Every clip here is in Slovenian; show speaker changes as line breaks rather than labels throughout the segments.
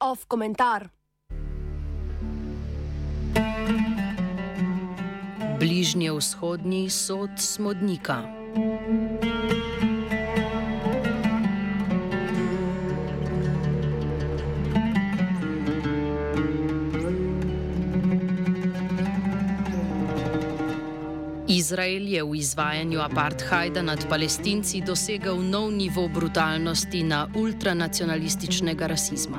Off komentar.
Bližnje vzhodni sod smodnika. Izrael je v izvajanju apartheida nad palestinci dosegel nov nivo brutalnosti na ultranacionalističnega rasizma.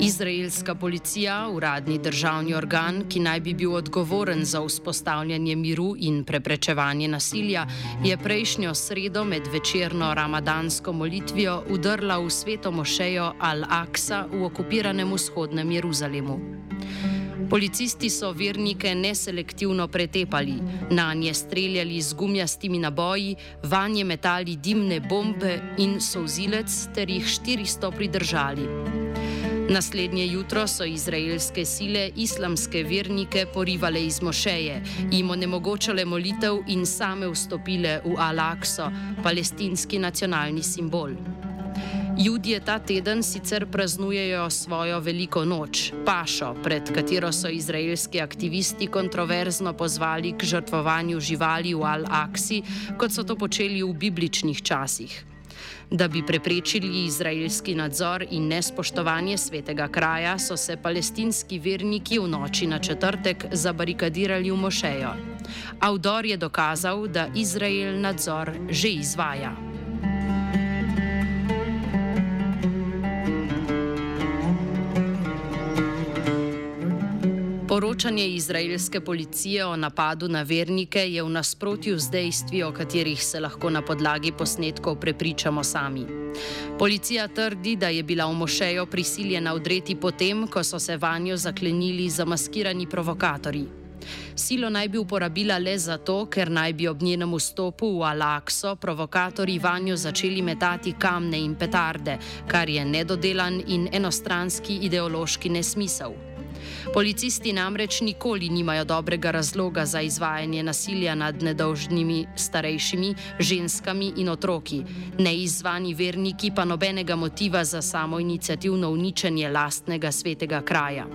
Izraelska policija, uradni državni organ, ki naj bi bil odgovoren za vzpostavljanje miru in preprečevanje nasilja, je prejšnjo sredo med večerno ramadansko molitvijo udrla v sveto mošejo Al-Aqsa v okupiranem vzhodnem Jeruzalemu. Policisti so vernike neselektivno pretepali, na nje streljali z gumijastimi naboji, vanje metali dimne bombe in sozilec ter jih 400 pridržali. Naslednje jutro so izraelske sile islamske vernike porivale iz mošeje, jim onemogočale molitev in same vstopile v Al-Aqso, palestinski nacionalni simbol. Judje ta teden sicer praznujejo svojo veliko noč, pašo, pred katero so izraelski aktivisti kontroverzno pozvali k žrtvovanju živali v Al-Aksi, kot so to počeli v bibličnih časih. Da bi preprečili izraelski nadzor in nespoštovanje svetega kraja, so se palestinski verniki v noči na četrtek zabarikadirali v mošejo. Avdor je dokazal, da Izrael nadzor že izvaja. Poročanje izraelske policije o napadu na vernike je v nasprotju z dejstvi, o katerih se lahko na podlagi posnetkov prepričamo sami. Policija trdi, da je bila v mošejo prisiljena odreti potem, ko so se vanjo zaklenili zamaskirani provokatorji. Silo naj bi uporabila le zato, ker naj bi ob njenem vstopu v Alakso provokatorji vanjo začeli metati kamne in petarde, kar je nedodelan in enostranski ideološki nesmisel. Policisti namreč nikoli nimajo dobrega razloga za izvajanje nasilja nad nedolžnimi starejšimi, ženskami in otroki, neizvani verniki pa nobenega motiva za samo inicijativno uničenje lastnega svetega kraja.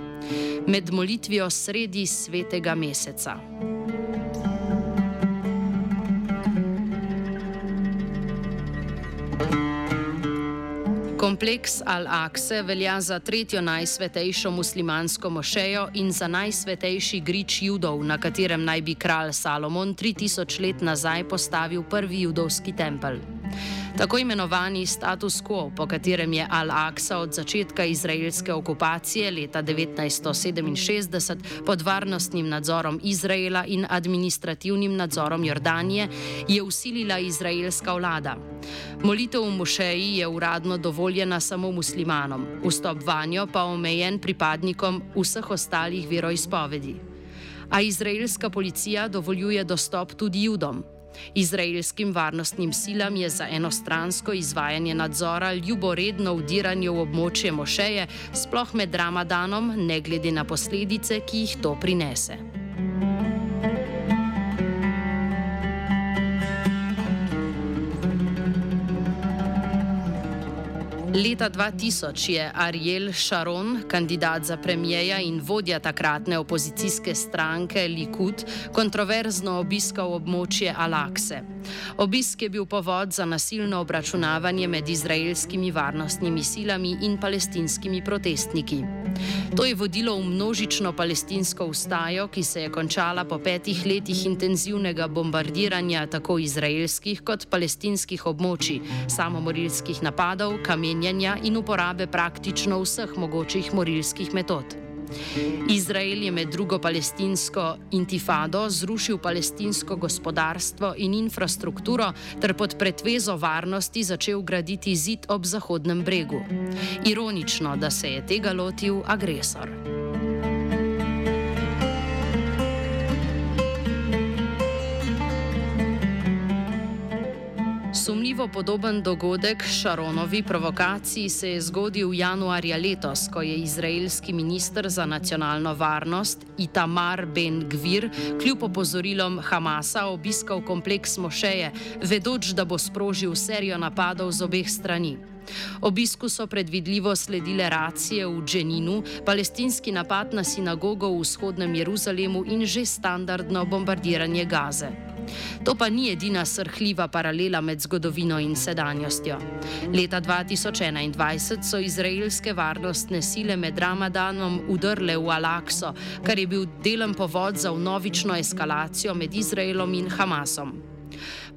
Med molitvijo sredi svetega meseca. Kompleks Al-Aqsa velja za tretjo najsvetejšo muslimansko mošejo in za najsvetejši grič judov, na katerem naj bi kralj Salomon 3000 let nazaj postavil prvi judovski tempelj. Tako imenovani status quo, po katerem je Al-Aqsa od začetka izraelske okupacije leta 1967 pod varnostnim nadzorom Izraela in administrativnim nadzorom Jordanije, je usilila izraelska vlada. Molitev v mošeji je uradno dovoljena samo muslimanom, vstop vanjo pa omejen pripadnikom vseh ostalih veroizpovedi. A izraelska policija dovoljuje dostop tudi judom. Izraelskim varnostnim silam je za enostransko izvajanje nadzora ljuboredno vdiranje v območje mošeje, sploh med Ramadanom, ne glede na posledice, ki jih to prinese. Leta 2000 je Ariel Sharon, kandidat za premijeja in vodja takratne opozicijske stranke Likud, kontroverzno obiskal območje Alakse. Obisk je bil povod za nasilno obračunavanje med izraelskimi varnostnimi silami in palestinskimi protestniki. To je vodilo v množično palestinsko ustajo, ki se je končala po petih letih intenzivnega bombardiranja tako izraelskih kot palestinskih območij, samomorilskih napadov, kamenjanja in uporabe praktično vseh mogočih morilskih metod. Izrael je med drugo palestinsko intifado zrušil palestinsko gospodarstvo in infrastrukturo ter pod pretvezo varnosti začel graditi zid ob Zahodnem bregu. Ironično, da se je tega lotil agresor. Vznemirljivo podoben dogodek Šaronovi provokaciji se je zgodil januarja letos, ko je izraelski minister za nacionalno varnost Itamar Ben Gvir kljub opozorilom Hamasa obiskal kompleks Mošeje, vedoč, da bo sprožil serijo napadov z obeh strani. Obisku so predvidljivo sledile racije v Dženinu, palestinski napad na sinagogo v vzhodnem Jeruzalemu in že standardno bombardiranje Gaze. To pa ni edina srhljiva paralela med zgodovino in sedanjostjo. Leta 2021 so izraelske varnostne sile med Ramadanom udrle v Al-Aqso, kar je bil delen povod za vnovično eskalacijo med Izraelom in Hamasom.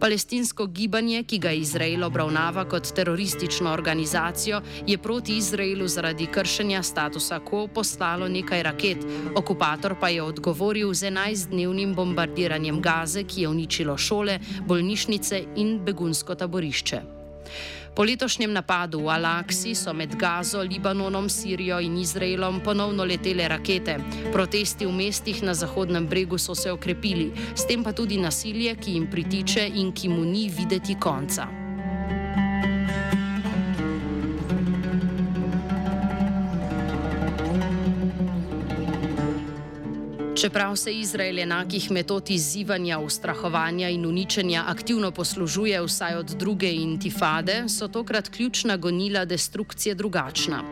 Palestinsko gibanje, ki ga Izrael obravnava kot teroristično organizacijo, je proti Izraelu zaradi kršenja statusa quo poslalo nekaj raket, okupator pa je odgovoril z 11-dnevnim bombardiranjem Gaze, ki je uničilo šole, bolnišnice in begunsko taborišče. Po letošnjem napadu v Al-Aksi so med Gazo, Libanonom, Sirijo in Izraelom ponovno letele rakete. Protesti v mestih na Zahodnem bregu so se okrepili, s tem pa tudi nasilje, ki jim pritiče in ki mu ni videti konca. Čeprav se Izrael enakih metod izzivanja, ustrahovanja in uničenja aktivno poslužuje vsaj od druge intifade, so tokrat ključna gonila destrukcije drugačna.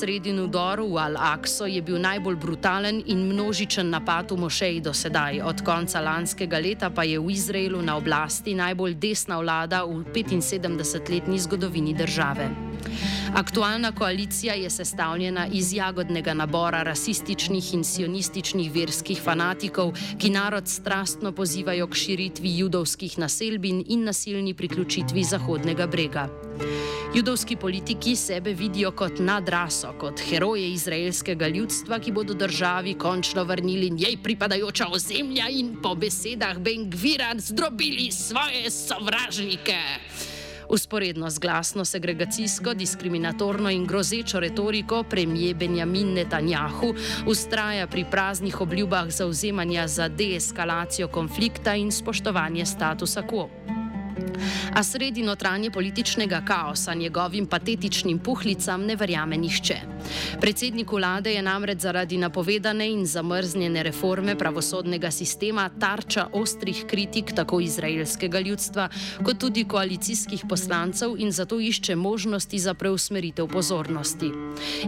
Sredin udor v Al-Aqso je bil najbolj brutalen in množičen napad v Mošeji do sedaj, od konca lanskega leta pa je v Izraelu na oblasti najbolj desna vlada v 75-letni zgodovini države. Aktualna koalicija je sestavljena iz jagodnega nabora rasističnih in sionističnih verskih fanatikov, ki narod strastno pozivajo k širitvi judovskih naselbin in nasilni priključitvi Zahodnega brega. Judovski politiki sebe vidijo kot nadraso, kot heroje izraelskega ljudstva, ki bodo državi končno vrnili njej pripadajoča ozemlja in po besedah Bengvira zdrobili svoje sovražnike. Usporedno z glasno segregacijsko, diskriminatorno in grozečo retoriko premije Benjamin Netanjahu ustraja pri praznih obljubah zauzemanja za deeskalacijo konflikta in spoštovanje statusa quo. A sredi notranje političnega kaosa njegovim patetičnim puhlicam ne verjame nihče. Predsednik vlade je namreč zaradi napovedane in zamrznjene reforme pravosodnega sistema tarča ostrih kritik tako izraelskega ljudstva, kot tudi koalicijskih poslancev in zato išče možnosti za preusmeritev pozornosti.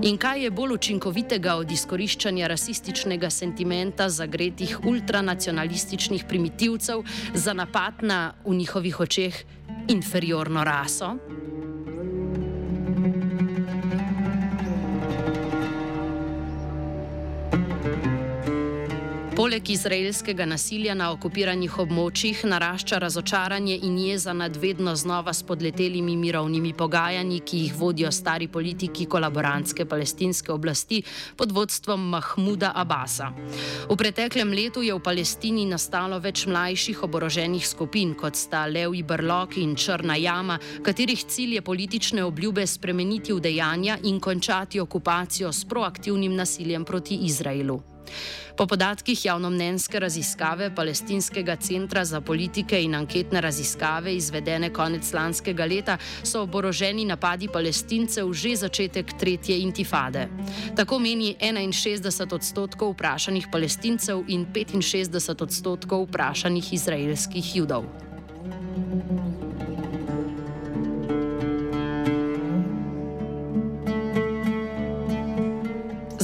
In kaj je bolj učinkovitega od izkoriščanja rasističnega sentimenta zagretih ultranacionalističnih primitivcev za napad na v njihovih očeh inferiorno raso? Poleg izraelskega nasilja na okupiranih območjih narašča razočaranje in jeza nad vedno znova spodletelimi mirovnimi pogajanji, ki jih vodijo stari politiki kolaborantske palestinske oblasti pod vodstvom Mahmuda Abasa. V preteklem letu je v Palestini nastalo več mlajših oboroženih skupin, kot sta Levi Brlok in Črna jama, katerih cilj je politične obljube spremeniti v dejanja in končati okupacijo s proaktivnim nasiljem proti Izraelu. Po podatkih javnomnenjske raziskave Palestinskega centra za politike in anketne raziskave, izvedene konec lanskega leta, so oboroženi napadi palestincev že začetek tretje intifade. Tako meni 61 odstotkov vprašanih palestincev in 65 odstotkov vprašanih izraelskih judov.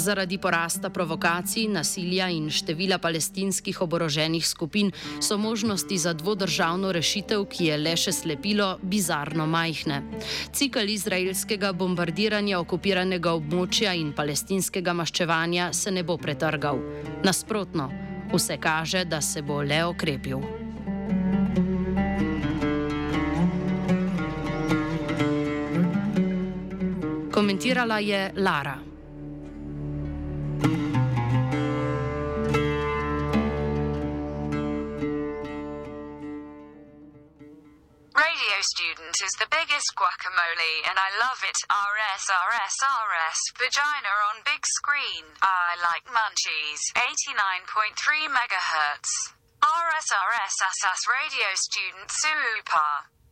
Zaradi porasta provokacij, nasilja in števila palestinskih oboroženih skupin so možnosti za dvodržavno rešitev, ki je le še slepilo, bizarno majhne. Cikl izraelskega bombardiranja okupiranega območja in palestinskega maščevanja se ne bo pretrgal. Nasprotno, vse kaže, da se bo le okrepil. Komentirala je Lara.
Student is the biggest guacamole, and I love it. RS, RS, RS. Vagina on big screen. I like munchies. 89.3 megahertz. RS, RS, SS radio student super.